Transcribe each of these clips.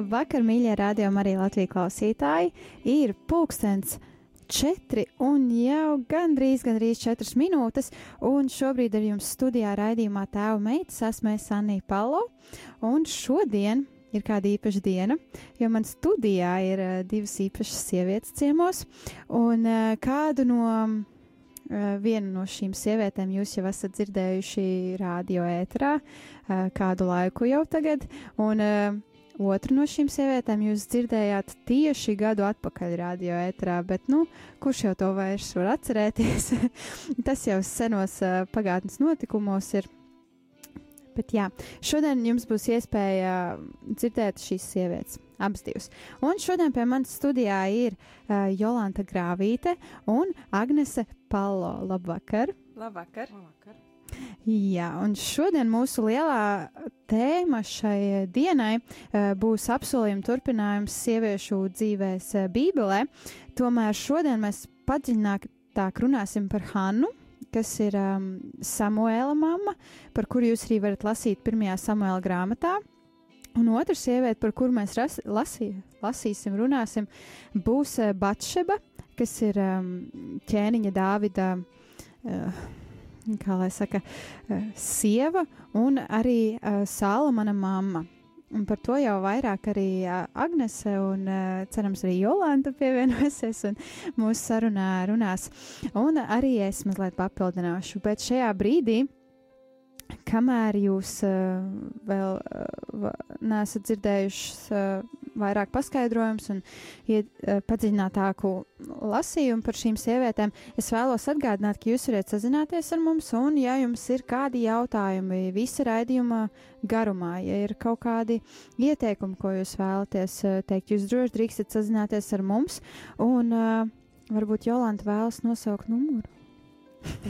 Labvakar, mīļie rādījumi, arī Latvijas klausītāji. Ir pulkstens četri un jau gandrīz, gandrīz četras minūtes, un šobrīd ar jums studijā raidījumā tēva meitas esmu Sanija Palo, un šodien ir kāda īpaša diena, jo man studijā ir uh, divas īpašas sievietes ciemos, un uh, kādu no uh, vienu no šīm sievietēm jūs jau esat dzirdējuši radio ēterā kādu laiku jau tagad, un Otru no šīm sievietēm jūs dzirdējāt tieši gadu atpakaļ radio ētrā, bet, nu, kurš jau to vairs var atcerēties? Tas jau senos uh, pagātnes notikumos ir. Bet jā, šodien jums būs iespēja dzirdēt šīs sievietes, abas divas. Un šodien pie manas studijā ir uh, Jolanta Grāvīte un Agnese Palo. Labvakar! Labvakar! Labvakar. Jā, un šodien mūsu lielā tēma šai dienai uh, būs apsolījuma turpinājums sieviešu dzīvēs uh, Bībelē. Tomēr šodien mēs padziļinātāk runāsim par Hannu, kas ir um, Samuēla mamma, par kuru jūs arī varat lasīt pirmajā Samuēla grāmatā. Un otra sieviete, par kuru mēs ras, lasī, lasīsim, runāsim, būs uh, Batšeba, kas ir um, ķēniņa Dāvida. Uh, kā lai saka, eh, sieva un arī uh, Sālamana mamma. Un par to jau vairāk arī uh, Agnese un cerams arī Jolanta pievienosies un mūsu sarunā runās. Un arī es mazliet papildināšu, bet šajā brīdī kamēr jūs uh, vēl uh, neesat dzirdējuši uh, vairāk paskaidrojumus un iet, uh, padziļinātāku lasījumu par šīm sievietēm, es vēlos atgādināt, ka jūs varat sazināties ar mums, un, ja jums ir kādi jautājumi visa raidījuma garumā, ja ir kaut kādi ieteikumi, ko jūs vēlaties uh, teikt, jūs droši drīkstat sazināties ar mums, un uh, varbūt Jolanta vēlas nosaukt numuru.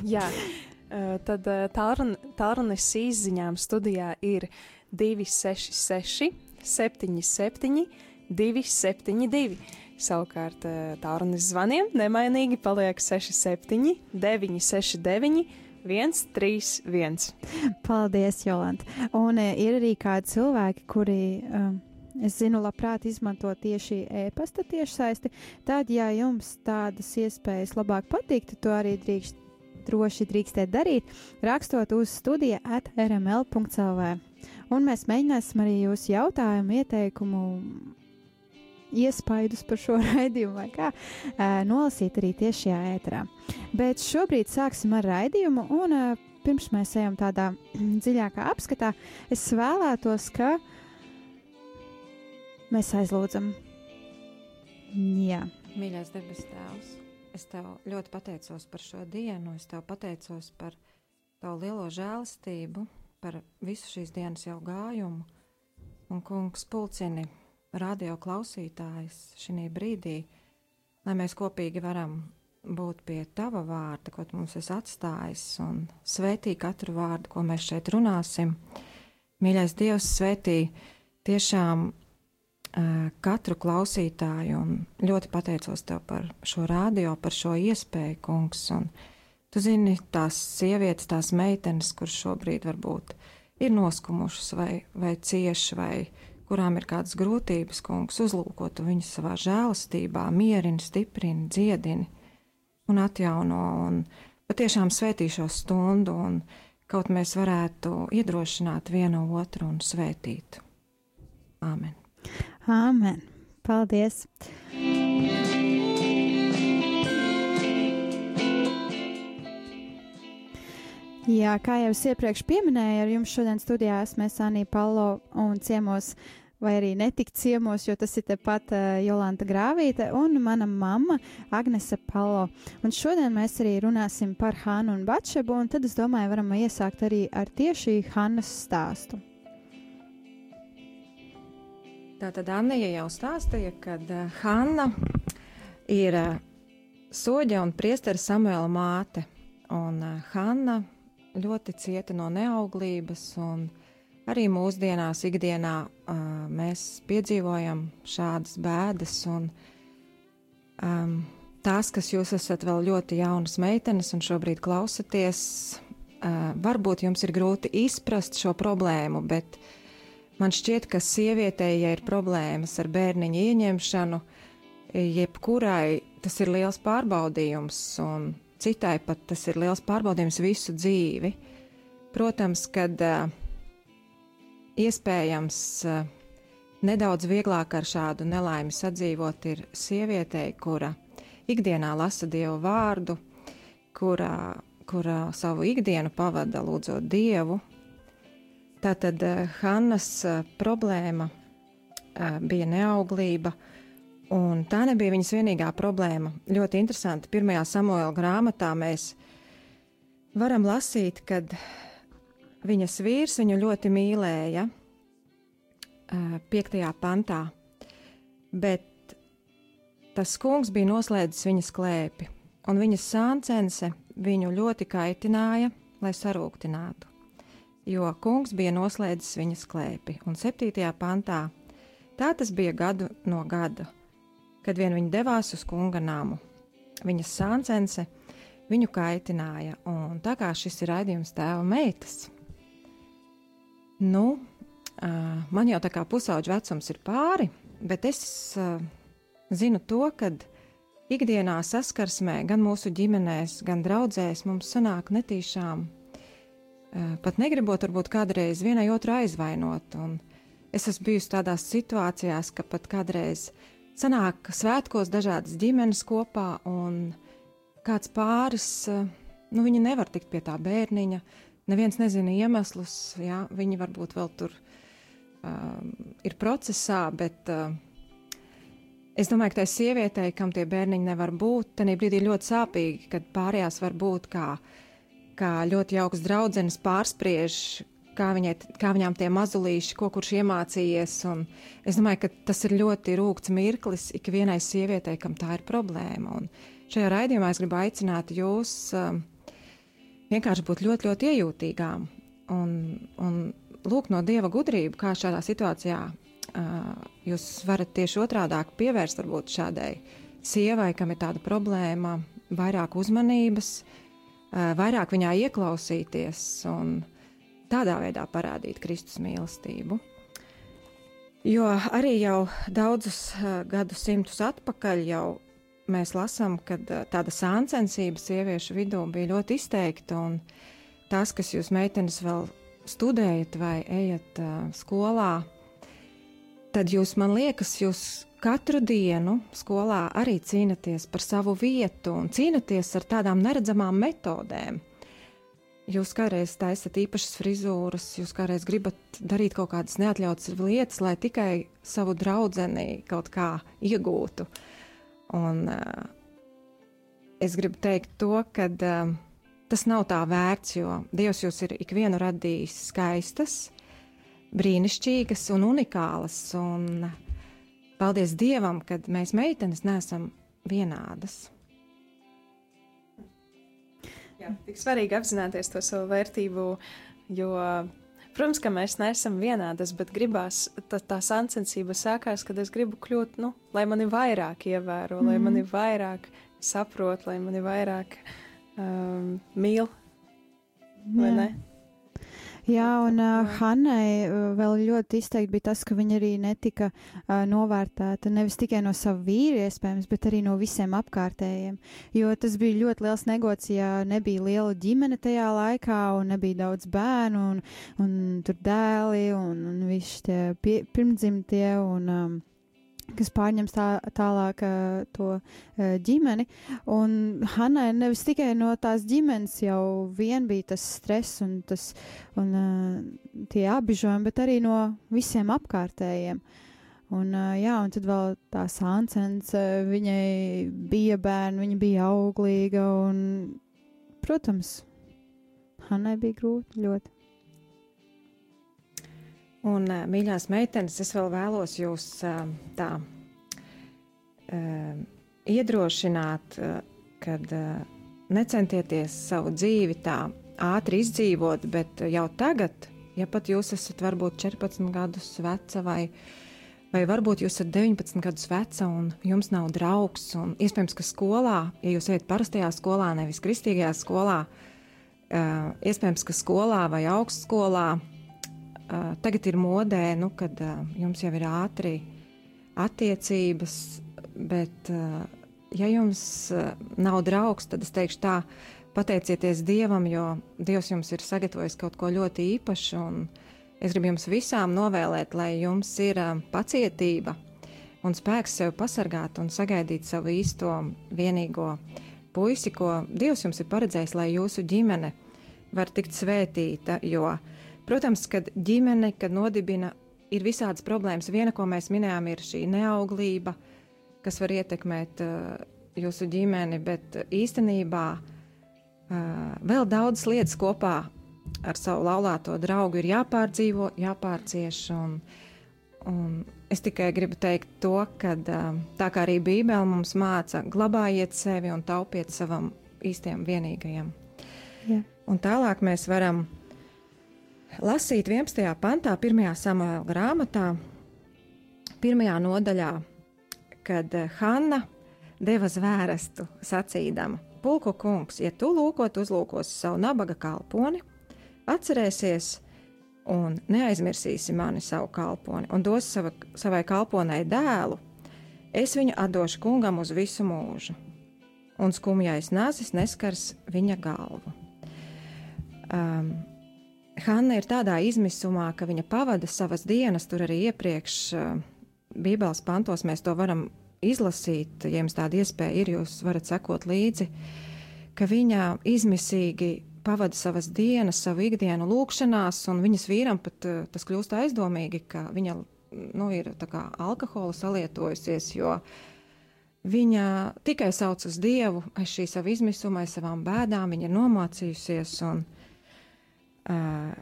Jā. Eh, tad eh, tālrunis izziņām studijā ir 266, 77, 272. Savukārt eh, tālrunis zvaniem nemainīgi paliek 67, 969. 131. Paldies, Jolanta. Un ir arī kādi cilvēki, kuri, um, es zinu, labprāt izmanto tieši e-pasta tiešsaisti. Tad, ja jums tādas iespējas labāk patīk, tad to arī drīkst droši drīkstēt darīt, rakstot uz studija at rml.clv. Un mēs mēģināsim arī jūsu jautājumu, ieteikumu, iespaidus par šo raidījumu vai kā nolasīt arī tieši šajā ēterā. Bet šobrīd sāksim ar raidījumu, un pirms mēs ejam tādā dziļākā apskatā, es vēlētos, ka mēs aizlūdzam. Jā. Mīļais debes Tēvs, Es tev ļoti pateicos par šo dienu, es tev pateicos par tavu lielo žēlastību, par visu šīs dienas jau gājumu. Un, kungs, pulcini radio klausītājs šī brīdī, lai mēs kopīgi varam būt pie tava vārda, ko tu mums esi atstājis, un svētī katru vārdu, ko mēs šeit runāsim. Mīļais Dievs, svētī tiešām katru klausītāju, ļoti pateicos tev par šo rādio, par šo iespēju, kungs. Un tu zini, tās sievietes, tās meitenes, kuras šobrīd varbūt ir noskumušas vai, vai cieši, vai kurām ir kādas grūtības, kungs, uzlūkot viņus savā žēlastībā, mierini, stiprini, dziedini un atjauno. Un patiešām svētī šo stundu, un kaut mēs varētu iedrošināt vienu otru un svētīt. Āmen! Āmen! Paldies! Jā, kā jau es iepriekš minēju, ar jums šodien studijā esmu Anī Palo un ciemos, vai arī netikt ciemos, jo tas ir tepat uh, Jolanta Grāvīte un mana mamma Agnese Palo. Un šodien mēs arī runāsim par Hānu un Batšebu, un tad es domāju, varam iesākt arī ar tieši Hannas stāstu. Tātad Anija jau stāstīja, ka uh, Hanna ir uh, soģa un priestera Samuela māte, un uh, Hanna ļoti cieta no neauglības, un arī mūsdienās, ikdienā uh, mēs piedzīvojam šādas bēdas, un um, tās, kas jūs esat vēl ļoti jaunas meitenes un šobrīd klausaties, uh, varbūt jums ir grūti izprast šo problēmu, bet man šķiet, ka sievietei, ja ir problēmas ar bērniņu ieņemšanu, jebkurai tas ir liels pārbaudījums, un citai pat tas ir liels pārbaudījums visu dzīvi. Protams, kad iespējams nedaudz vieglāk ar šādu nelaimi sadzīvot ir sievietei, kura ikdienā lasa Dievu vārdu, kurā, kurā savu ikdienu pavada lūdzot Dievu. Tātad uh, Hannas uh, problēma uh, bija neauglība, Un tā nebija viņas vienīgā problēma. Ļoti interesanti, pirmajā samuēlā grāmatā mēs varam lasīt, ka viņas vīrs viņu ļoti mīlēja, piektajā pantā, bet tas kungs bija noslēdzis viņas klēpi, un viņas sāncense viņu ļoti kaitināja, lai sarūktinātu, jo kungs bija noslēdzis viņas klēpi, un septītajā pantā tā tas bija gadu no gada kad vien viņa devās uz kunga namu. Viņas sāncense viņu kaitināja, un tā kā šis ir raidījums tēva meitas, nu, man jau tā kā pusauģa vecums ir pāri, bet es zinu to, ka ikdienā saskarsmē, gan mūsu ģimenēs, gan draudzēs mums sanāk netīšām, pat negribot varbūt kādreiz vienai otru aizvainot, un es esmu bijusi tādās situācijās, ka pat kādreiz sanāk svētkos dažādas ģimenes kopā, un kāds pāris, eh, nu, viņi nevar tikt pie tā bērniņa, neviens nezina iemeslus, jā, viņi varbūt vēl tur um, ir procesā, bet uh, es domāju, ka tai sievietei, kam tie bērniņi nevar būt, tad brīdī ļoti sāpīgi, kad pārējās var būt kā, kā ļoti jauks draudzenes pārspriež, kā, viņai, kā viņām tie mazulīši, ko kurš iemācījies. Es domāju, ka tas ir ļoti rūkts mirklis ikvienai sievietei, kam tā ir problēma. Un šajā raidījumā es gribu aicināt jūs um, vienkārši būt ļoti, ļoti iejūtīgām un, un lūgt no dieva gudrību, kā šādā situācijā uh, jūs varat tieši otrādāk pievērst varbūt šādai sievai, kam ir tāda problēma, vairāk uzmanības, vairāk viņā ieklausīties un tādā veidā parādīt Kristus mīlestību. Jo arī jau daudzus uh, gadsimtus atpakaļ jau mēs lasām, ka uh, tāda sāncensība sieviešu vidū bija ļoti izteikta, tas, kas jūs meitenes vēl studējat vai ejat uh, skolā, tad jūs, man liekas, jūs katru dienu skolā arī cīnāties par savu vietu un cīnāties ar tādām neredzamām metodēm. Jūs kādreiz taisat īpašas frizūras, jūs kādreiz gribat darīt kaut kādas neatļautas lietas, lai tikai savu draugu kaut kā iegūtu. Un, uh, es gribu teikt to, ka uh, tas nav tā vērts, jo Dievs jūs ir ikvienu radījis skaistas, brīnišķīgas un unikālas. Un, paldies Dievam, ka mēs meitenes neesam vienādas. Jā, tik svarīgi apzināties to savu vērtību, jo, protams, ka mēs neesam vienādas, bet gribās, tā, tā sacensība sākās, kad es gribu kļūt, nu, lai mani vairāk ievēro, mm. lai mani mhm. vairāk saprot, lai mani vairāk um, mīl, vai Jā. ne? Jā, un uh, Hannai uh, vēl ļoti izteikti bija tas, ka viņa arī netika uh, novērtēta nevis tikai no sava vīra, iespējams, bet arī no visiem apkārtējiem. Jo tas bija ļoti liels negods, ja nebija liela ģimene tajā laikā, un nebija daudz bērnu, un, un tur dēli, un, un visi tie pie, pirmdzimtie. Un, um, kas pārņems tā, tālāk to ģimeni. Un Hanai nevis tikai no tās ģimenes jau vien bija tas stress un, tas, un tie apbižojumi, bet arī no visiem apkārtējiem. Un, jā, un tad vēl tā sāncens, viņai bija bērni, viņa bija auglīga un, protams, Hannai bija grūti ļoti. Un, mīļās meitenes, es vēl vēlos jūs tā iedrošināt, kad necentieties savu dzīvi tā ātri izdzīvot, bet jau tagad, ja pat jūs esat varbūt 14 gadus veca vai, vai varbūt jūs esat 19 gadus veca un jums nav draugs, un iespējams, ka skolā, ja jūs ejat parastajā skolā, nevis kristīgajā skolā, iespējams, ka skolā vai augstskolā uh, tagad ir modē, nu, kad uh, jums jau ir ātri attiecības, bet, uh, ja jums uh, nav draugs, tad es teikšu tā, pateicieties Dievam, jo Dievs jums ir sagatavojis kaut ko ļoti īpašu, un es gribu jums visām novēlēt, lai jums ir uh, pacietība un spēks sev pasargāt un sagaidīt savu īsto vienīgo puisi, ko Dievs jums ir paredzējis, lai jūsu ģimene var tikt svētīta, jo uh, Protams, kad ģimene, kad nodibina, ir visādas problēmas. Viena, ko mēs minējām, ir šī neauglība, kas var ietekmēt uh, jūsu ģimeni, bet īstenībā uh, vēl daudzas lietas kopā ar savu laulāto draugu ir jāpārdzīvo, jāpārcieš. Un, un es tikai gribu teikt to, ka uh, tā kā arī Bībele mums māca, glabājiet sevi un taupiet savam īstajam vienīgajam. Yeah. Un tālāk mēs varam lasīt 11. pantā, 1. samuēlā grāmatā, 1. nodaļā, kad eh, Hanna deva zvērestu sacīdama: Pulko kungs, ja tu lūkot uzlūkosi savu nabaga kalponi, atcerēsies un neaizmirsīsi mani savu kalponi un dos sava, savai kalponai dēlu, es viņu atdošu kungam uz visu mūžu, un skumjais nācis neskars viņa galvu. Um, Hanna ir tādā izmisumā, ka viņa pavada savas dienas, tur arī iepriekš uh, Bībeles pantos mēs to varam izlasīt, ja jums tāda iespēja ir, jūs varat sekot līdzi, ka viņa izmisīgi pavada savas dienas, savu ikdienu lūkšanās, un viņas vīram pat uh, tas kļūst aizdomīgi, ka viņa nu, ir alkohola salietojusies, jo viņa tikai sauc uz Dievu aiz šī sava izmisuma, aiz savām bēdām, viņa ir nomācījusies. Un, uh,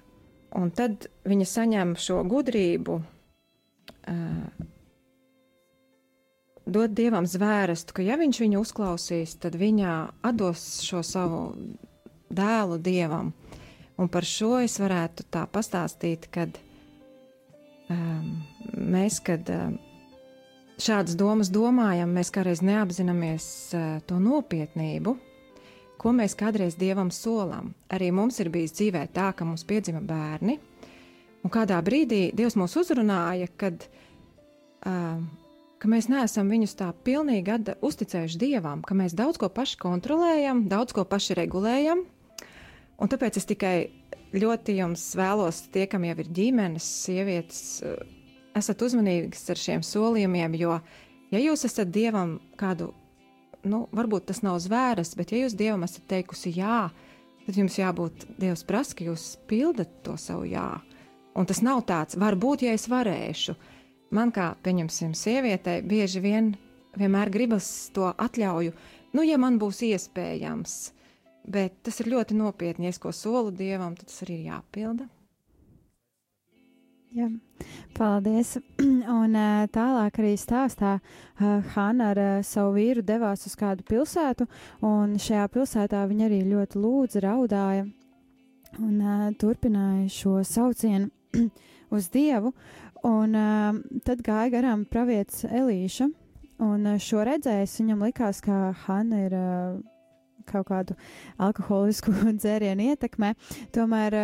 un tad viņa saņem šo gudrību, uh, dot dievam zvērestu, ka ja viņš viņu uzklausīs, tad viņa atdos šo savu dēlu dievam. Un par šo es varētu tā pastāstīt, kad um, mēs, kad um, šādas domas domājam, mēs kādreiz neapzināmies uh, to nopietnību, ko mēs kādreiz dievam solam. Arī mums ir bijis dzīvē tā, ka mums piedzima bērni, un kādā brīdī Dievs mūs uzrunāja, kad, uh, ka mēs neesam viņus tā pilnīgi atda, uzticējuši Dievam, ka mēs daudz ko paši kontrolējam, daudz ko paši regulējam, un tāpēc es tikai ļoti jums vēlos, tie, kam jau ir ģimenes, sievietes, uh, esat uzmanīgas ar šiem solījumiem, jo, ja jūs esat Dievam kādu nu, varbūt tas nav zvērs, bet ja jūs dievam esat teikusi jā, tad jums jābūt, Dievs prasa, ka jūs pildat to savu jā. Un tas nav tāds, varbūt, ja es varēšu. Man kā, pieņemsim, sievietei, bieži vien vienmēr gribas to atļauju, nu, ja man būs iespējams. Bet tas ir ļoti nopietni, ja es ko solu dievam, tad tas arī ir jāpilda. Jā, paldies. Un tālāk arī stāstā Hanna ar savu vīru devās uz kādu pilsētu, un šajā pilsētā viņa arī ļoti lūdza, raudāja un turpināja šo saucienu uz Dievu. Un tad gāja garām pravietis Elīša, un šo redzējis viņam likās, ka Hanna ir kaut kādu alkoholisku dzērienu ietekmē. Tomēr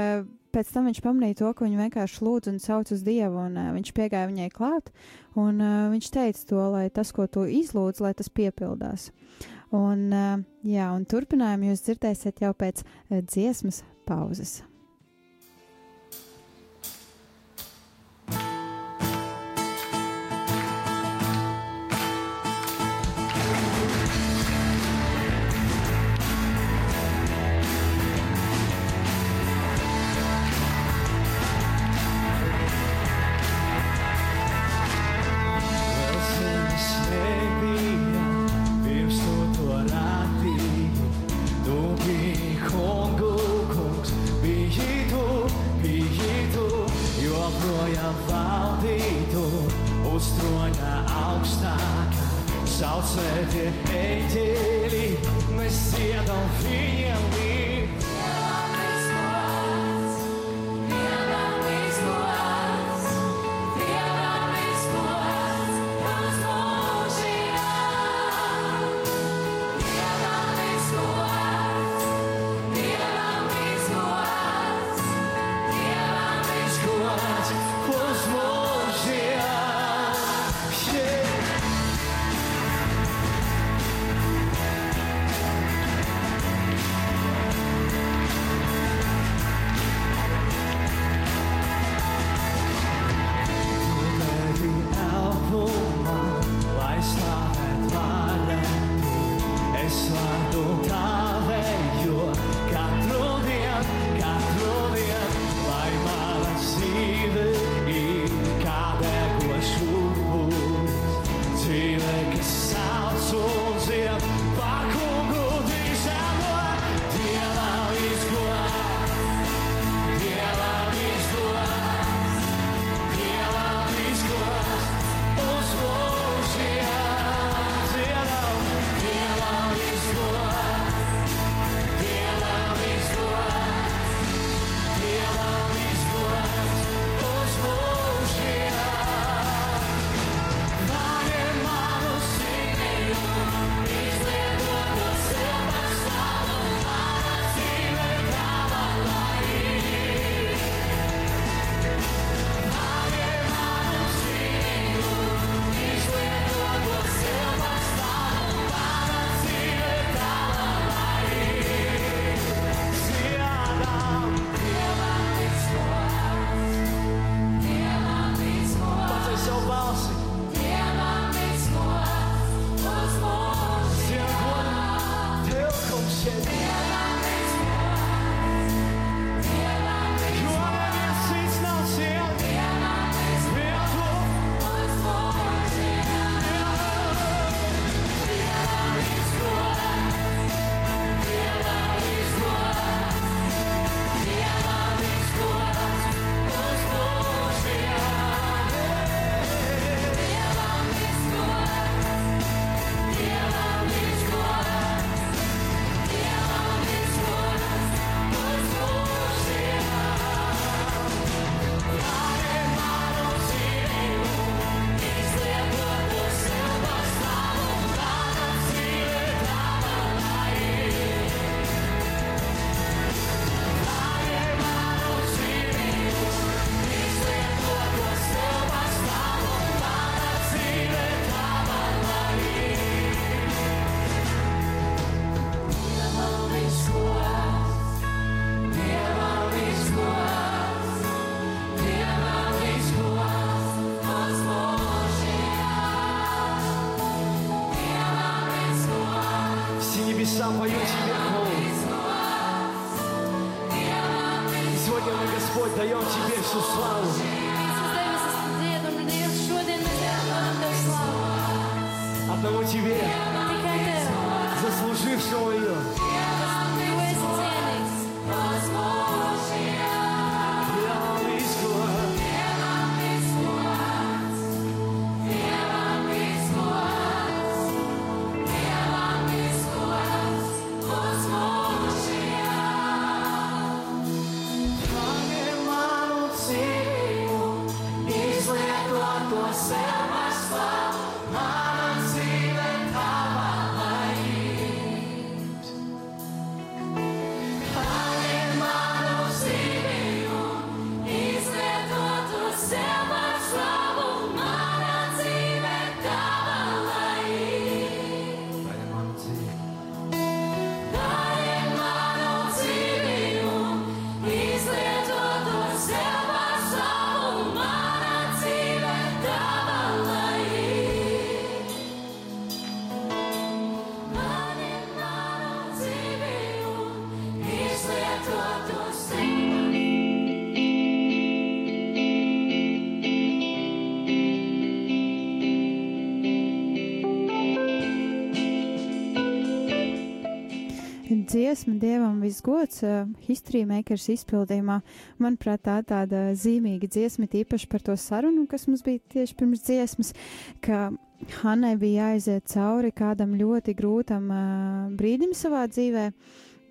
pēc tam viņš pamanīja to, ka viņa vienkārši lūdz un sauc uz Dievu, un uh, viņš piegāja viņai klāt, un uh, viņš teica to, lai tas, ko tu izlūdz, lai tas piepildās. Un, uh, jā, un turpinājumu jūs dzirdēsiet jau pēc uh, dziesmas pauzes. Dziesma Dievam visgods, uh, History Makers izpildījumā. Manuprāt, tā tāda zīmīga dziesma, tīpaši par to sarunu, kas mums bija tieši pirms dziesmas, ka Hanai bija jāiziet cauri kādam ļoti grūtam uh, brīdim savā dzīvē,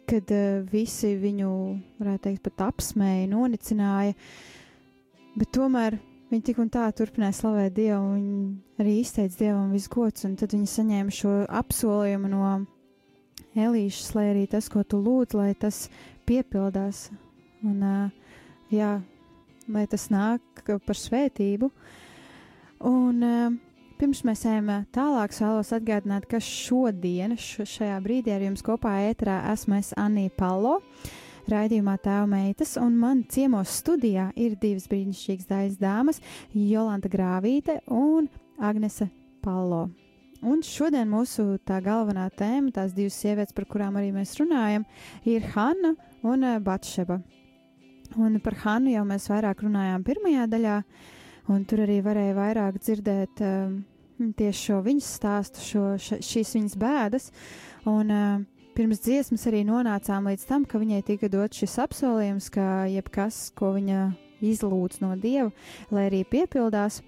kad uh, visi viņu, varētu teikt, pat apsmēja, nonicināja, bet tomēr Viņa tik un tā turpināja slavēt Dievu, un arī izteica Dievam visgods, un tad viņa saņēma šo apsolījumu no Elīšas, lai arī tas, ko tu lūdz, lai tas piepildās, un jā, lai tas nāk par svētību. Un pirms mēs ejam tālāk, vēlos atgādināt, ka šodien, šajā brīdī ar jums kopā ēterā esmu es Anija Palo. Raidījumā Tēva meitas, un man ciemos studijā ir divas brīnišķīgas daļas dāmas - Jolanta Grāvīte un Agnese Palo. Un šodien mūsu tā galvenā tēma, tās divas sievietes, par kurām arī mēs runājam, ir Hanna un eh, Batšeba. Un par Hannu jau mēs vairāk runājām pirmajā daļā, un tur arī varēja vairāk dzirdēt um, tieši šo viņas stāstu, šo, š, šīs viņas bēdas. Un, uh, Pirms dziesmas arī nonācām līdz tam, ka viņai tika dots šis apsolījums, ka jebkas, ko viņa izlūdz no dieva, lai arī piepildās.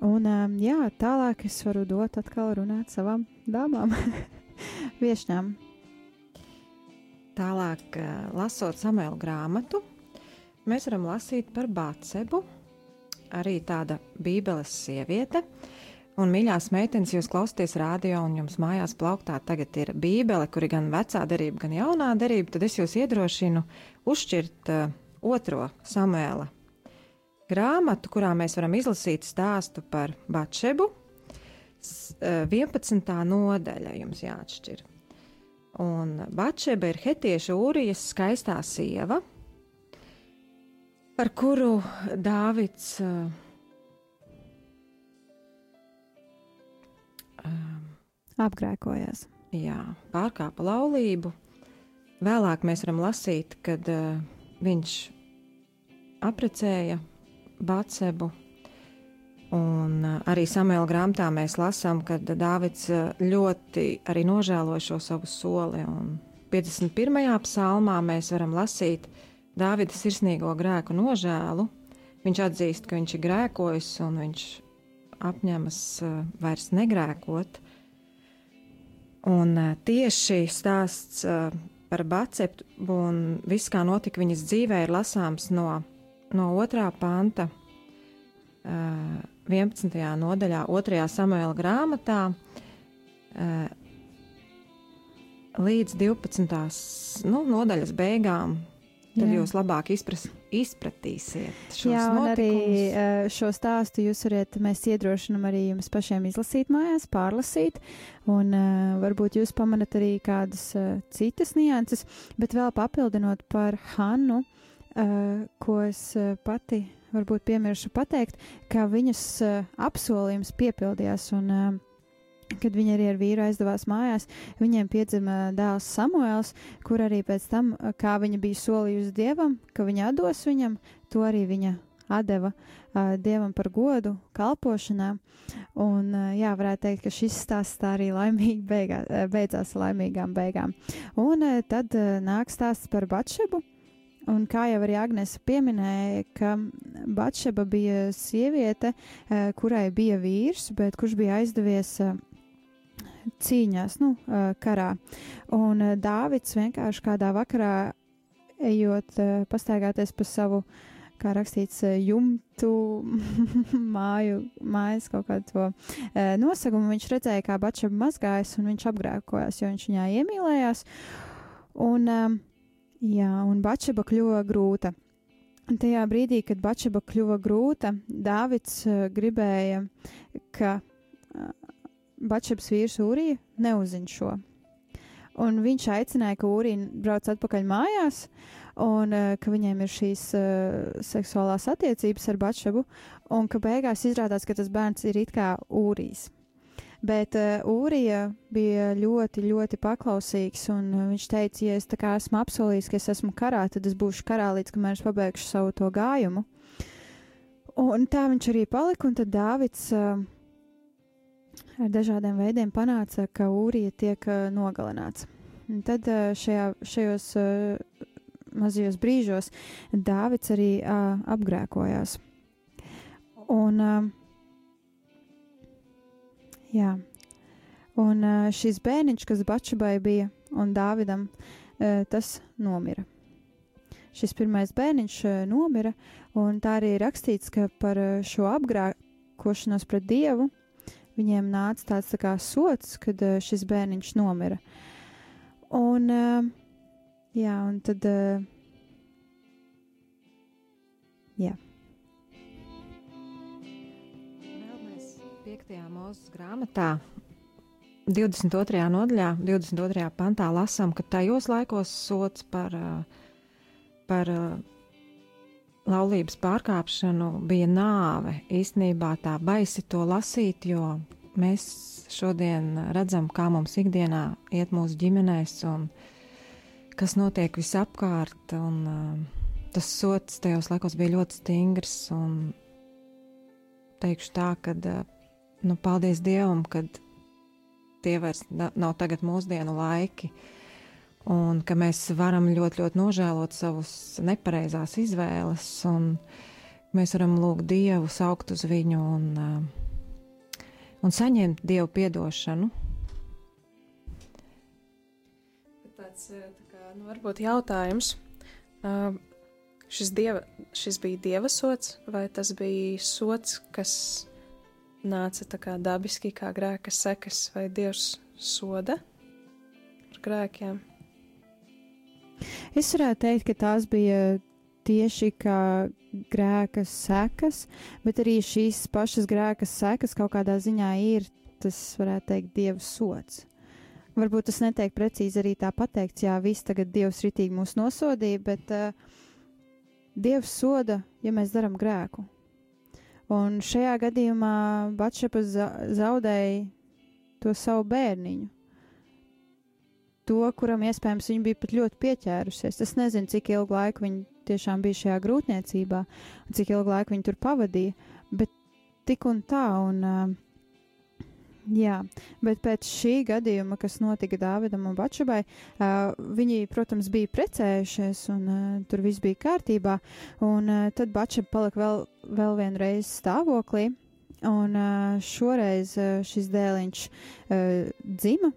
Un um, jā, tālāk es varu dot atkal runāt savām dāmām, viešņām. Tālāk, lasot Samuēlu grāmatu, mēs varam lasīt par Bācebu, arī tāda Bībeles sieviete. Un, mīļās meitenes, jūs klausāties radio, un jums mājās plauktā tagad ir Bībele, kur ir gan vecā derība, gan jaunā derība, tad es jūs iedrošinu uzšķirt uh, otro Samuēla grāmatu, kurā mēs varam izlasīt stāstu par Batšebu. S, uh, 11. nodaļa jums jāatšķir. Un Batšeba ir Hetieša Ūrijas skaistā sieva, par kuru Dāvids uh, apgrēkojās. Jā, pārkāpa laulību. Vēlāk mēs varam lasīt, kad uh, viņš apprecēja Batsebu. Un uh, arī Samuēlā grāmatā mēs lasām, ka Dāvids uh, ļoti arī nožēloja šo savu soli. Un 51. psalmā mēs varam lasīt Dāvida sirsnīgo grēku nožēlu. Viņš atzīst, ka viņš ir grēkojis un viņš apņemas uh, vairs negrēkot. Un tieši stāsts par Baceptu un viss, kā notika viņas dzīvē, ir lasāms no, no otrā panta, uh, 11. nodaļā, 2. samuēlā grāmatā, līdz 12. Nu, nodaļas beigām. Tad Jā. jūs labāk izpras, izpratīsiet šo Jā, un notikumus. arī šo stāstu jūs varat, mēs iedrošinam arī jums pašiem izlasīt mājās, pārlasīt, un uh, varbūt jūs pamanat arī kādas uh, citas nianses, bet vēl papildinot par Hannu, uh, ko es uh, pati varbūt piemiršu pateikt, ka viņas uh, apsolījums piepildījās, un Kad viņa arī ar vīru aizdevās mājās, viņiem piedzima dēls Samuēls, kur arī pēc tam, kā viņa bija solījusi dievam, ka viņa atdos viņam, to arī viņa deva uh, dievam par godu, kalpošanā. Un, uh, jā, varētu teikt, ka šis stāsts tā arī laimīgi beigā, beidzās laimīgām beigām. Un uh, tad uh, nāk stāsts par Batšebu. Un kā jau arī Agnēs pieminēja, ka Batšeba bija sieviete, uh, kurai bija vīrs, bet kurš bija aizdevies uh, cīņās, nu, karā. Un Dāvids vienkārši kādā vakarā ejot, pastaigāties pa savu, kā rakstīts, jumtu māju, mājas kaut kādu to nosagumu, viņš redzēja, kā Bačaba mazgājas, un viņš apgrēkojās, jo viņš viņā iemīlējās. Un, jā, un Bačaba kļuva grūta. Un tajā brīdī, kad Bačaba kļuva grūta, Dāvids gribēja, ka Batšaps vīrs Ūrija neuzzina šo. Un viņš aicināja, ka Ūrija brauc atpakaļ mājās, un uh, ka viņiem ir šīs uh, seksuālās attiecības ar Batšabu, un ka beigās izrādās, ka tas bērns ir it kā Ūrijs. Bet uh, Ūrija bija ļoti, ļoti paklausīgs, un uh, viņš teica, ja es tā kā esmu apsolījis, ka es esmu karā, tad es būšu karā līdz kamēr es pabeigšu savu to gājumu. Un tā viņš arī palika, un tad Dāvids. Uh, ar dažādiem veidiem panāca, ka Ūrija tiek nogalināts. un tad šajā, šajos mazajos brīžos Dāvids arī apgrēkojās. Un, uh, jā, un šis bērniņš, kas Bačabai bija un Dāvidam, tas nomira. Šis pirmais bērniņš nomira, un tā arī rakstīts, ka par šo apgrēkošanos pret Dievu viņiem nāca tāds tā kā sots, kad šis bērniņš nomira. Un, jā, un tad, jā, mūzes grāmatā, 22. nodaļā, 22. pantā lasām, ka tajos laikos sots par, ā, par ā, laulības pārkāpšanu bija nāve. Īstenībā tā baisi to lasīt, jo mēs šodien redzam, kā mums ikdienā iet mūsu ģimenēs un kas notiek visapkārt. Un, ā, tas sots tajos laikos bija ļoti stingrs un teikšu tā, ka nu, paldies Dievam, ka tie vairs na- nav tagad mūsdienu laiki. Un ka mēs varam ļoti, ļoti nožēlot savus nepareizās izvēles, un mēs varam lūgt Dievu, saukt uz viņu un, un saņemt Dievu piedošanu. Tāds tā kā, nu, varbūt jautājums. Uh, šis, dieva, šis bija dieva sots, vai tas bija sots, kas nāca tā kā dabiski, kā grēka sekas, vai dievs soda par grēkiem? Es varētu teikt, ka tās bija tieši kā grēka sekas, bet arī šīs pašas grēka sekas kaut kādā ziņā ir tas, varētu teikt, dieva sots. Varbūt tas netiek precīzi arī tā pateikts, jā, viss tagad dievs ritīgi mūs nosodīja, bet uh, dievs soda, ja mēs darām grēku. Un šajā gadījumā Batšepa za zaudēja to savu bērniņu to, kuram iespējams viņa bija pat ļoti pieķērusies. Es nezinu, cik ilgu laiku viņa tiešām bija šajā grūtniecībā, un cik ilgu laiku viņa tur pavadīja, bet tik un tā. Un, uh, jā, bet pēc šī gadījuma, kas notika Dāvidam un Bačabai, uh, viņi, protams, bija precējušies, un uh, tur viss bija kārtībā, un uh, tad Bačaba palika vēl, vēl vienreiz stāvoklī. Un uh, šoreiz uh, šis dēliņš uh, dzima,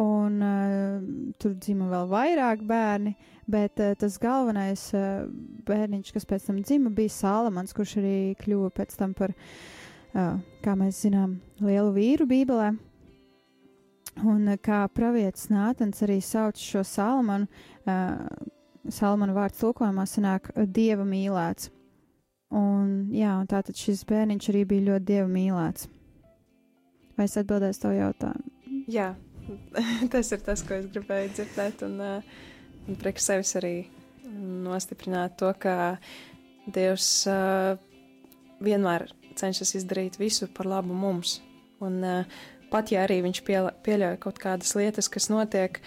un uh, tur dzima vēl vairāk bērni, bet uh, tas galvenais uh, bērniņš, kas pēc tam dzima, bija Sālamans, kurš arī kļuva pēc tam par, uh, kā mēs zinām, lielu vīru Bībelē. Un kā pravietis Nātans arī sauc šo Sālamanu, uh, Salamana vārds tulkojumā sanāk dieva mīlēts. Un, jā, un tātad šis bērniņš arī bija ļoti dieva mīlēts. Vai es atbildēšu tavu jautājumu? Jā, tas ir tas, ko es gribēju dzirdēt, un, un priekš sevis arī nostiprināt to, ka Dievs uh, vienmēr cenšas izdarīt visu par labu mums. Un uh, pat ja arī viņš pieļauj kaut kādas lietas, kas notiek,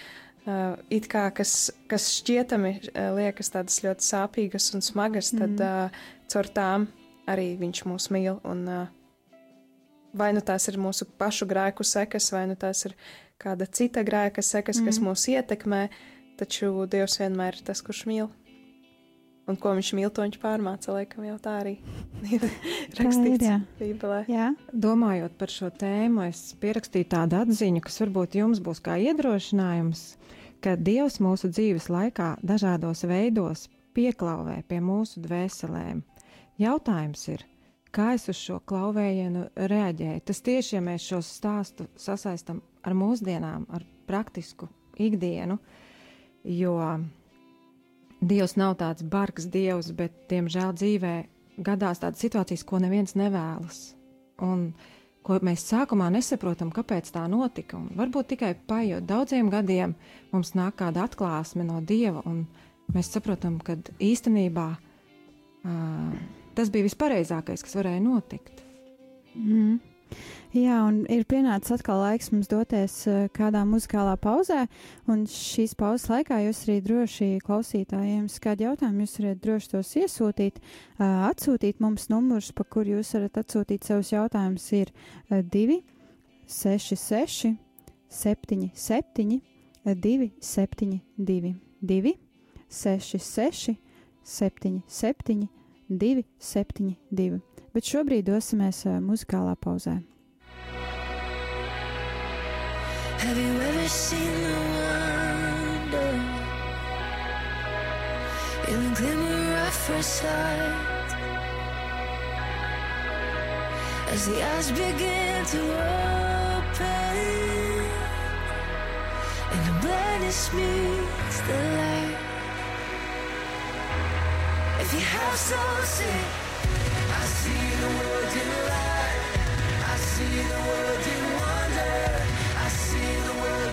uh, it kā kas, kas šķietami uh, liekas tādas ļoti sāpīgas un smagas, mm. tad uh, caur tām arī viņš mūs mīl. Un, vai nu tās ir mūsu pašu grēku sekas, vai nu tās ir kāda cita grēka sekas, mm. kas mūs ietekmē, taču Dievs vienmēr ir tas, kurš mīl. Un ko viņš mīl, to viņš pārmāca, laikam jau tā arī ir rakstīts. Bībelē. Jā, Domājot par šo tēmu, es pierakstīju tādu atziņu, kas varbūt jums būs kā iedrošinājums, ka Dievs mūsu dzīves laikā dažādos veidos pieklauvē pie mūsu dvēselēm. Jautājums ir, kā es uz šo klauvējienu reaģēju? Tas tieši, ja mēs šo stāstu sasaistam ar mūsdienām, ar praktisku ikdienu, jo Dievs nav tāds bargs dievs, bet, diemžēl, dzīvē gadās tādas situācijas, ko neviens nevēlas. Un ko mēs sākumā nesaprotam, kāpēc tā notika. Un varbūt tikai paiet daudziem gadiem, mums nāk kāda atklāsme no Dieva, un mēs saprotam, ka īstenībā uh, tas bija vispareizākais, kas varēja notikt. mm. Jā, un ir pienācis atkal laiks mums doties eh, kādā muzikālā pauzē, un šīs pauzes laikā jūs arī droši klausītājiem, kādi jautājumi jūs varat droši tos iesūtīt, eh, atsūtīt mums numurs, pa kur jūs varat atsūtīt savus jautājumus, ir 2, 6, 6, 7, 7, 2, 7, 2, 2, 6, 6, 7, 7, 2, 7, 2. Bet šobrīd dosimies eh, muzikālā pauzē. Have you ever seen the wonder in the glimmer of first sight? As the eyes begin to open and the blindness meets the light. If you have so sick, I see the world.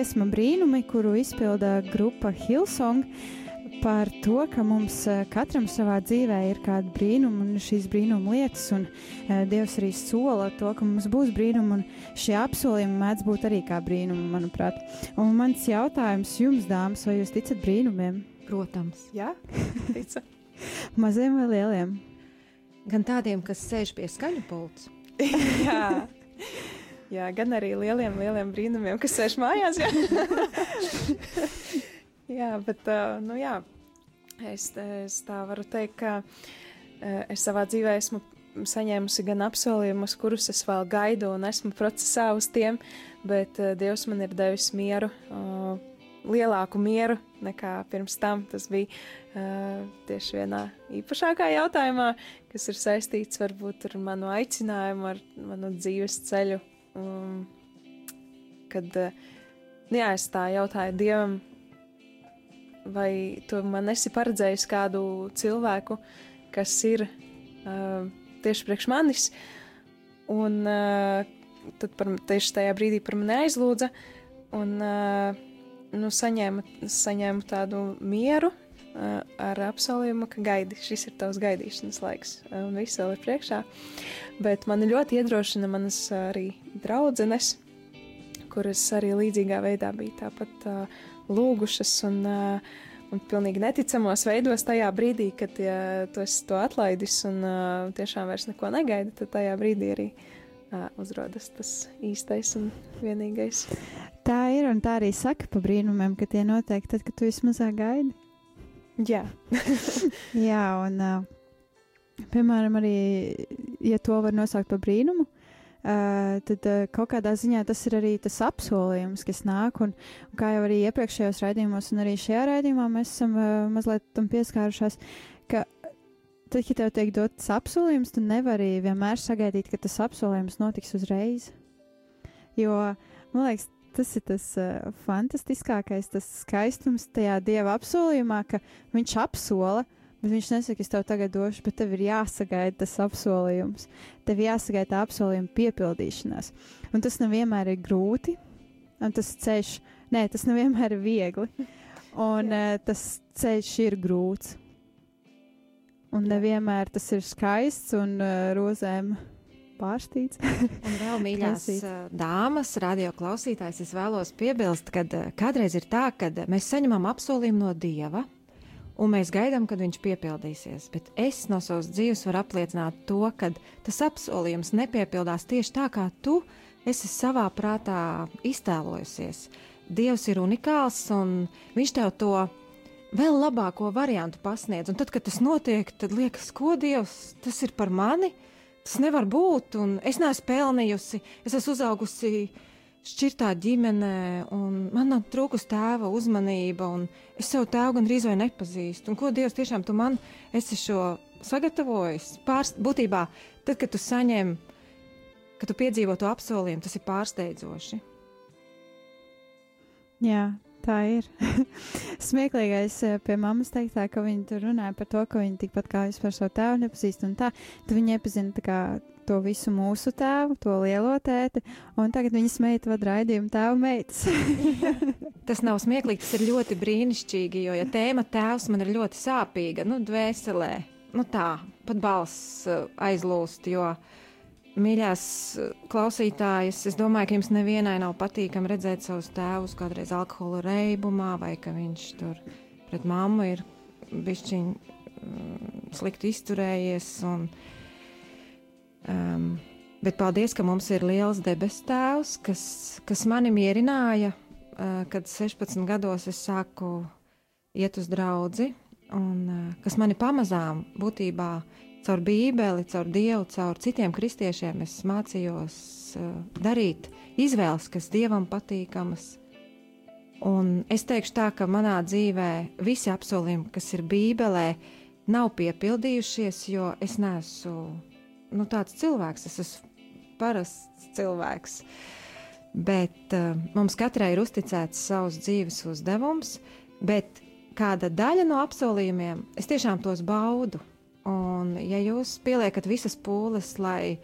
dziesma brīnumi, kuru izpilda grupa Hilsong. Par to, ka mums e, katram savā dzīvē ir kāda brīnuma un šīs brīnuma lietas, un e, Dievs arī sola to, ka mums būs brīnumi, un šie apsolījumi mēdz būt arī kā brīnumi, manuprāt. Un mans jautājums jums, dāmas, vai jūs ticat brīnumiem? Protams, jā, ticat. Maziem vai lieliem? Gan tādiem, kas sēž pie skaļa pults. jā jā, gan arī lieliem, lieliem brīnumiem, kas sēž mājās. Jā, jā bet uh, nu, jā, es, es tā varu teikt, ka uh, es savā dzīvē esmu saņēmusi gan apsolījumus, kurus es vēl gaidu un esmu procesā uz tiem, bet uh, Dievs man ir devis mieru. Uh, lielāku mieru nekā pirms tam. Tas bija uh, tieši vienā īpašākā jautājumā, kas ir saistīts varbūt ar manu aicinājumu, ar manu dzīves ceļu. Um, kad uh, jā, es tā jautāju Dievam, vai tu man esi paredzējis kādu cilvēku, kas ir uh, tieši priekš manis, un uh, tad par, tieši tajā brīdī par mani aizlūdza. Un, uh, nu, saņēmu, saņēmu tādu mieru ar apsolījumu, ka gaidi, šis ir tavs gaidīšanas laiks, un viss vēl ir priekšā. Bet man ļoti iedrošina manas arī draudzenes, kuras arī līdzīgā veidā bija tāpat uh, lūgušas un, uh, un pilnīgi neticamos veidos tajā brīdī, kad ja tu esi to atlaidis un uh, tiešām vairs neko negaidi, tad tajā brīdī arī uzrodas tas īstais un vienīgais. Tā ir, un tā arī saka pa brīnumiem, ka tie notiek tad, kad tu vismazāk gaidi. Jā, Jā, un, uh, piemēram, arī, ja to var nosaukt par brīnumu, uh, tad uh, kaut kādā ziņā tas ir arī tas apsolījums, kas nāk, un, un kā jau arī iepriekšējos raidījumos, un arī šajā raidījumā mēs esam uh, mazliet tam pieskārušās, ka tad, kad tev tiek dots apsolījums, tu nevari vienmēr sagaidīt, ka tas apsolījums notiks uzreiz. Jo, man liekas, tas ir tas uh, fantastiskākais, tas skaistums tajā dieva apsolījumā, ka viņš apsola, bet viņš nesaka, es tev tagad došu, bet tev ir jāsagaida tas apsolījums. Tev jāsagaida tā apsolījuma piepildīšanās. Un tas nevienmēr ir grūti, un tas ceļš, nē, tas nevienmēr ir viegli, un uh, tas ceļš ir grūts. Un nevienmēr tas ir skaists un uh, rozēm pārstīts. Un vēl mīļās uh, dāmas, radio klausītājs, es vēlos piebilst, ka uh, kādreiz ir tā, ka mēs saņemam apsolījumu no Dieva, un mēs gaidām, kad viņš piepildīsies. Bet es no savas dzīves varu apliecināt to, ka tas apsolījums nepiepildās tieši tā, kā tu esi savā prātā iztēlojusies. Dievs ir unikāls, un viņš tev to vēl labāko variantu pasniedz. Un tad, kad tas notiek, tad liekas, ko Dievs tas ir par mani. Tas nevar būt, un es neesmu pelnījusi. Es esmu uzaugusi šķirtā ģimenē, un man nav trūkus tēva uzmanība, un es savu tēvu gandrīz vai nepazīstu. Un ko Dievs tiešām tu man esi šo sagatavojis? Pārst, būtībā, tad, kad tu saņem, kad tu piedzīvo to apsolījumu, tas ir pārsteidzoši. Jā, tā ir. Smieklīgais eh, pie mammas teiktā, ka viņa tur runāja par to, ka viņa tikpat kā vispār savu tēvu nepazīst un tā, tad viņa iepazina tā kā to visu mūsu tēvu, to lielo tēti, un tagad viņas meita vada raidījumu tēvu meitas. Tas nav smieklīgi, tas ir ļoti brīnišķīgi, jo ja tēma tēvs man ir ļoti sāpīga, nu, dvēselē, nu tā, pat balss uh, aizlūst, jo, mīļās uh, klausītājas, es domāju, ka jums nevienai nav patīkami redzēt savus tēvus kādreiz alkohola reibumā, vai ka viņš tur pret mammu ir bišķiņ mm, slikti izturējies, un, um, bet paldies, ka mums ir liels debes tēvs, kas, kas mani mierināja, uh, kad 16 gados es sāku iet uz draudzi, un uh, kas mani pamazām būtībā caur Bībeli, caur Dievu, caur citiem kristiešiem es mācījos uh, darīt izvēles, kas Dievam patīkamas. Un es teikšu tā, ka manā dzīvē visi apsolījumi, kas ir Bībelē, nav piepildījušies, jo es neesmu nu, tāds cilvēks, es esmu parasts cilvēks. Bet uh, mums katrai ir uzticēts savs dzīves uzdevums, bet kāda daļa no apsolījumiem es tiešām tos baudu. Un, ja jūs pieliekat visas pūles, lai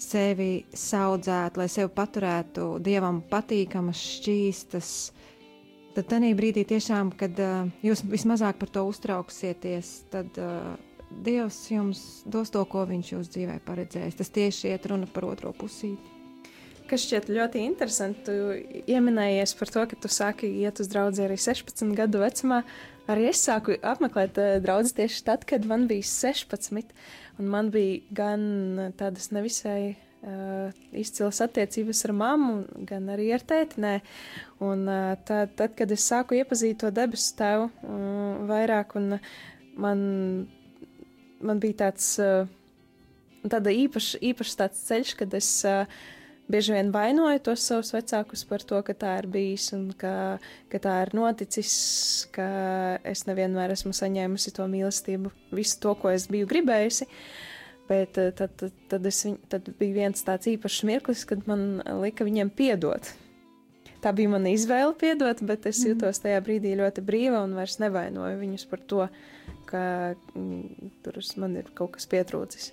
sevi audzētu, lai sevi paturētu dievam patīkamas, šķīstas, tad tajā brīdī, tiešām, kad uh, jūs vismazāk par to uztrauksieties, tad uh, Dievs jums dos to, ko Viņš jūsu dzīvē paredzējis. Tas tieši iet runa par otro pusīti. Kas šķiet ļoti interesanti, tu ieminējies par to, ka tu sāki iet uz draugu arī 16 gadu vecumā. Arī es sāku apmeklēt uh, draugus tieši tad, kad man bija 16, un man bija gan uh, tādas nevisai uh, izcilas attiecības ar mammu, gan arī ar tēti. Nē. Un uh, tad, tad, kad es sāku iepazīt to debesu tēvu uh, vairāk, un man, man bija tāds, uh, īpašs, īpašs tāds ceļš, kad es uh, bieži vien vainoju tos savus vecākus par to, ka tā ir bijis un ka, ka tā ir noticis, ka es nevienmēr esmu saņēmusi to mīlestību, visu to, ko es biju gribējusi. Bet eh, tad, tad, tad, es, tad bija viens tāds īpašs mirklis, kad man lika viņiem piedot. Tā bija mana izvēle piedot, bet es jutos tajā brīdī ļoti brīva un vairs nevainoju viņus par to, ka mm, tur man ir kaut kas pietrūcis.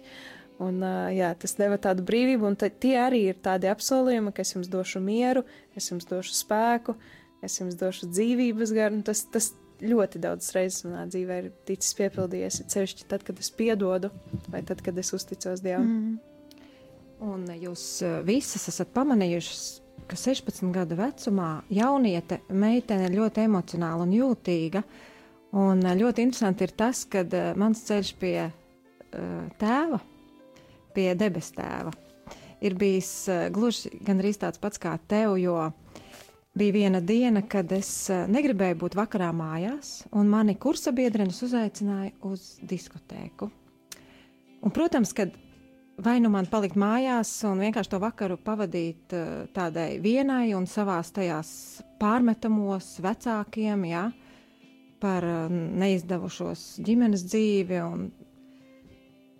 Un, jā, tas deva tādu brīvību, un tie arī ir tādi apsolījumi, ka es jums došu mieru, es jums došu spēku, es jums došu dzīvības garu. un Tas, tas ļoti daudz reizes manā dzīvē ir ticis piepildījies, sevišķi tad, kad es piedodu, vai tad, kad es uzticos Dievam. Mm. Un jūs visas esat pamanījušas, ka 16 gadu vecumā jauniete meitene ir ļoti emocionāla un jūtīga. Un ļoti interesanti ir tas, ka mans ceļš pie uh, tēva, pie debes tēva, ir bijis uh, gluži gandrīz tāds pats kā tev, jo bija viena diena, kad es uh, negribēju būt vakarā mājās, un mani kursabiedrenes uzaicināja uz diskotēku. Un, protams, kad vai nu man palikt mājās un vienkārši to vakaru pavadīt uh, tādai vienai un savās tajās pārmetamos vecākiem, jā, par neizdevušos ģimenes dzīvi. Un,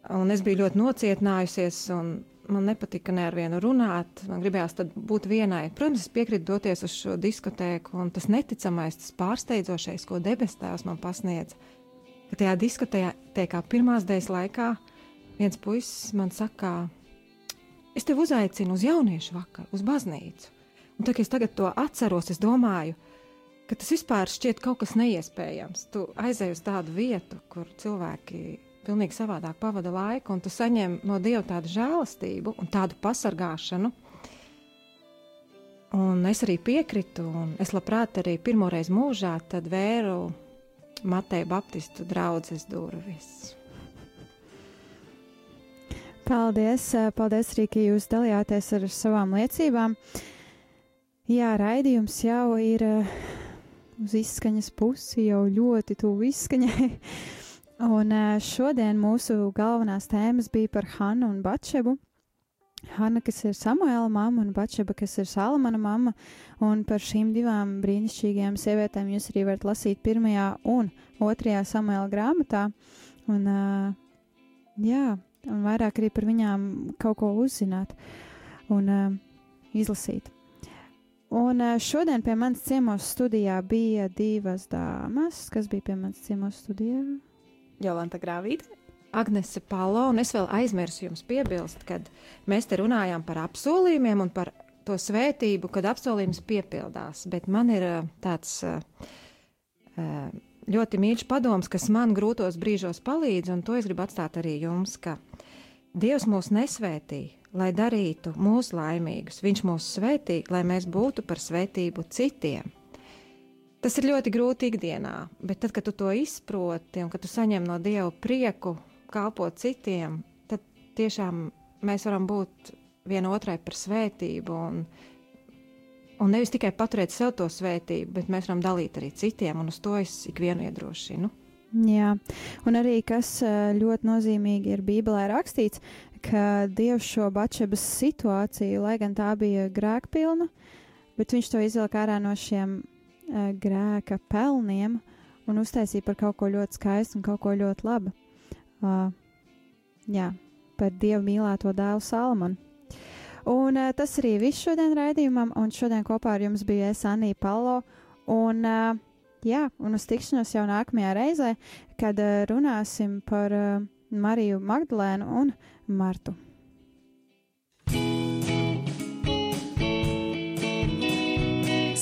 un es biju ļoti nocietinājusies, un man nepatika ne ar vienu runāt. Man gribējās būt vienai. Protams, es piekrītu doties uz šo diskotēku, un tas neticamais, tas pārsteidzošais, ko debes tēvs man pasniedz, ka tajā diskotēkā pirmās dienas laikā viens puisis man saka, es tevi uzaicinu uz jauniešu vakaru, uz baznīcu. Un tā kā es tagad to atceros, es domāju, ka tas vispār šķiet kaut kas neiespējams. Tu aizej uz tādu vietu, kur cilvēki pilnīgi savādāk pavada laiku, un tu saņem no Dieva tādu žēlastību un tādu pasargāšanu. Un es arī piekritu, un es labprāt arī pirmoreiz mūžā vēru Mateja Baptistu draudzes durvis. Paldies, paldies arī, ka jūs dalījāties ar savām liecībām. Jā, raidījums jau ir eh, uz izskaņas pusi, jau ļoti tuvu izskaņai. Un šodien mūsu galvenās tēmas bija par Hannu un Batšebu. Hanna, kas ir Samuēla mamma, un Batšeba, kas ir Salamana mamma. Un par šīm divām brīnišķīgajām sievietēm jūs arī varat lasīt pirmajā un otrajā Samuēla grāmatā. Un, uh, jā, un vairāk arī par viņām kaut ko uzzināt un uh, izlasīt. Un šodien pie manas ciemos studijā bija divas dāmas, kas bija pie manas ciemos studijā. Jolanta Grāvīte. Agnese Palo, un es vēl aizmirsu jums piebilst, kad mēs te runājām par apsolījumiem un par to svētību, kad apsolījums piepildās. Bet man ir ā, tāds ā, ā, ļoti mīļš padoms, kas man grūtos brīžos palīdz, un to es gribu atstāt arī jums, ka Dievs mūs nesvētī, lai darītu mūs laimīgus. Viņš mūs svētī, lai mēs būtu par svētību citiem. Tas ir ļoti grūti ikdienā, bet tad, kad tu to izproti un kad tu saņem no Dieva prieku, kalpot citiem, tad tiešām mēs varam būt vienotrai par svētību. Un, un nevis tikai paturēt sev to svētību, bet mēs varam dalīt arī citiem, un uz to es ikvienu iedrošinu. Jā, un arī kas ā, ļoti nozīmīgi ir Bībelē rakstīts, ka Dievs šo Batšebas situāciju, lai gan tā bija grēkpilna, bet viņš to izvilka ārā no šiem grēka pelniem un uztaisīja par kaut ko ļoti skaistu un kaut ko ļoti labu. Uh, jā, par Dievu mīlēto dēlu Salmanu. Un uh, tas arī viss šodien raidījumam, un šodien kopā ar jums bija es Anija Palo. Un, uh, jā, un uz tikšanos jau nākamajā reizē, kad uh, runāsim par uh, Mariju Magdalēnu un Martu.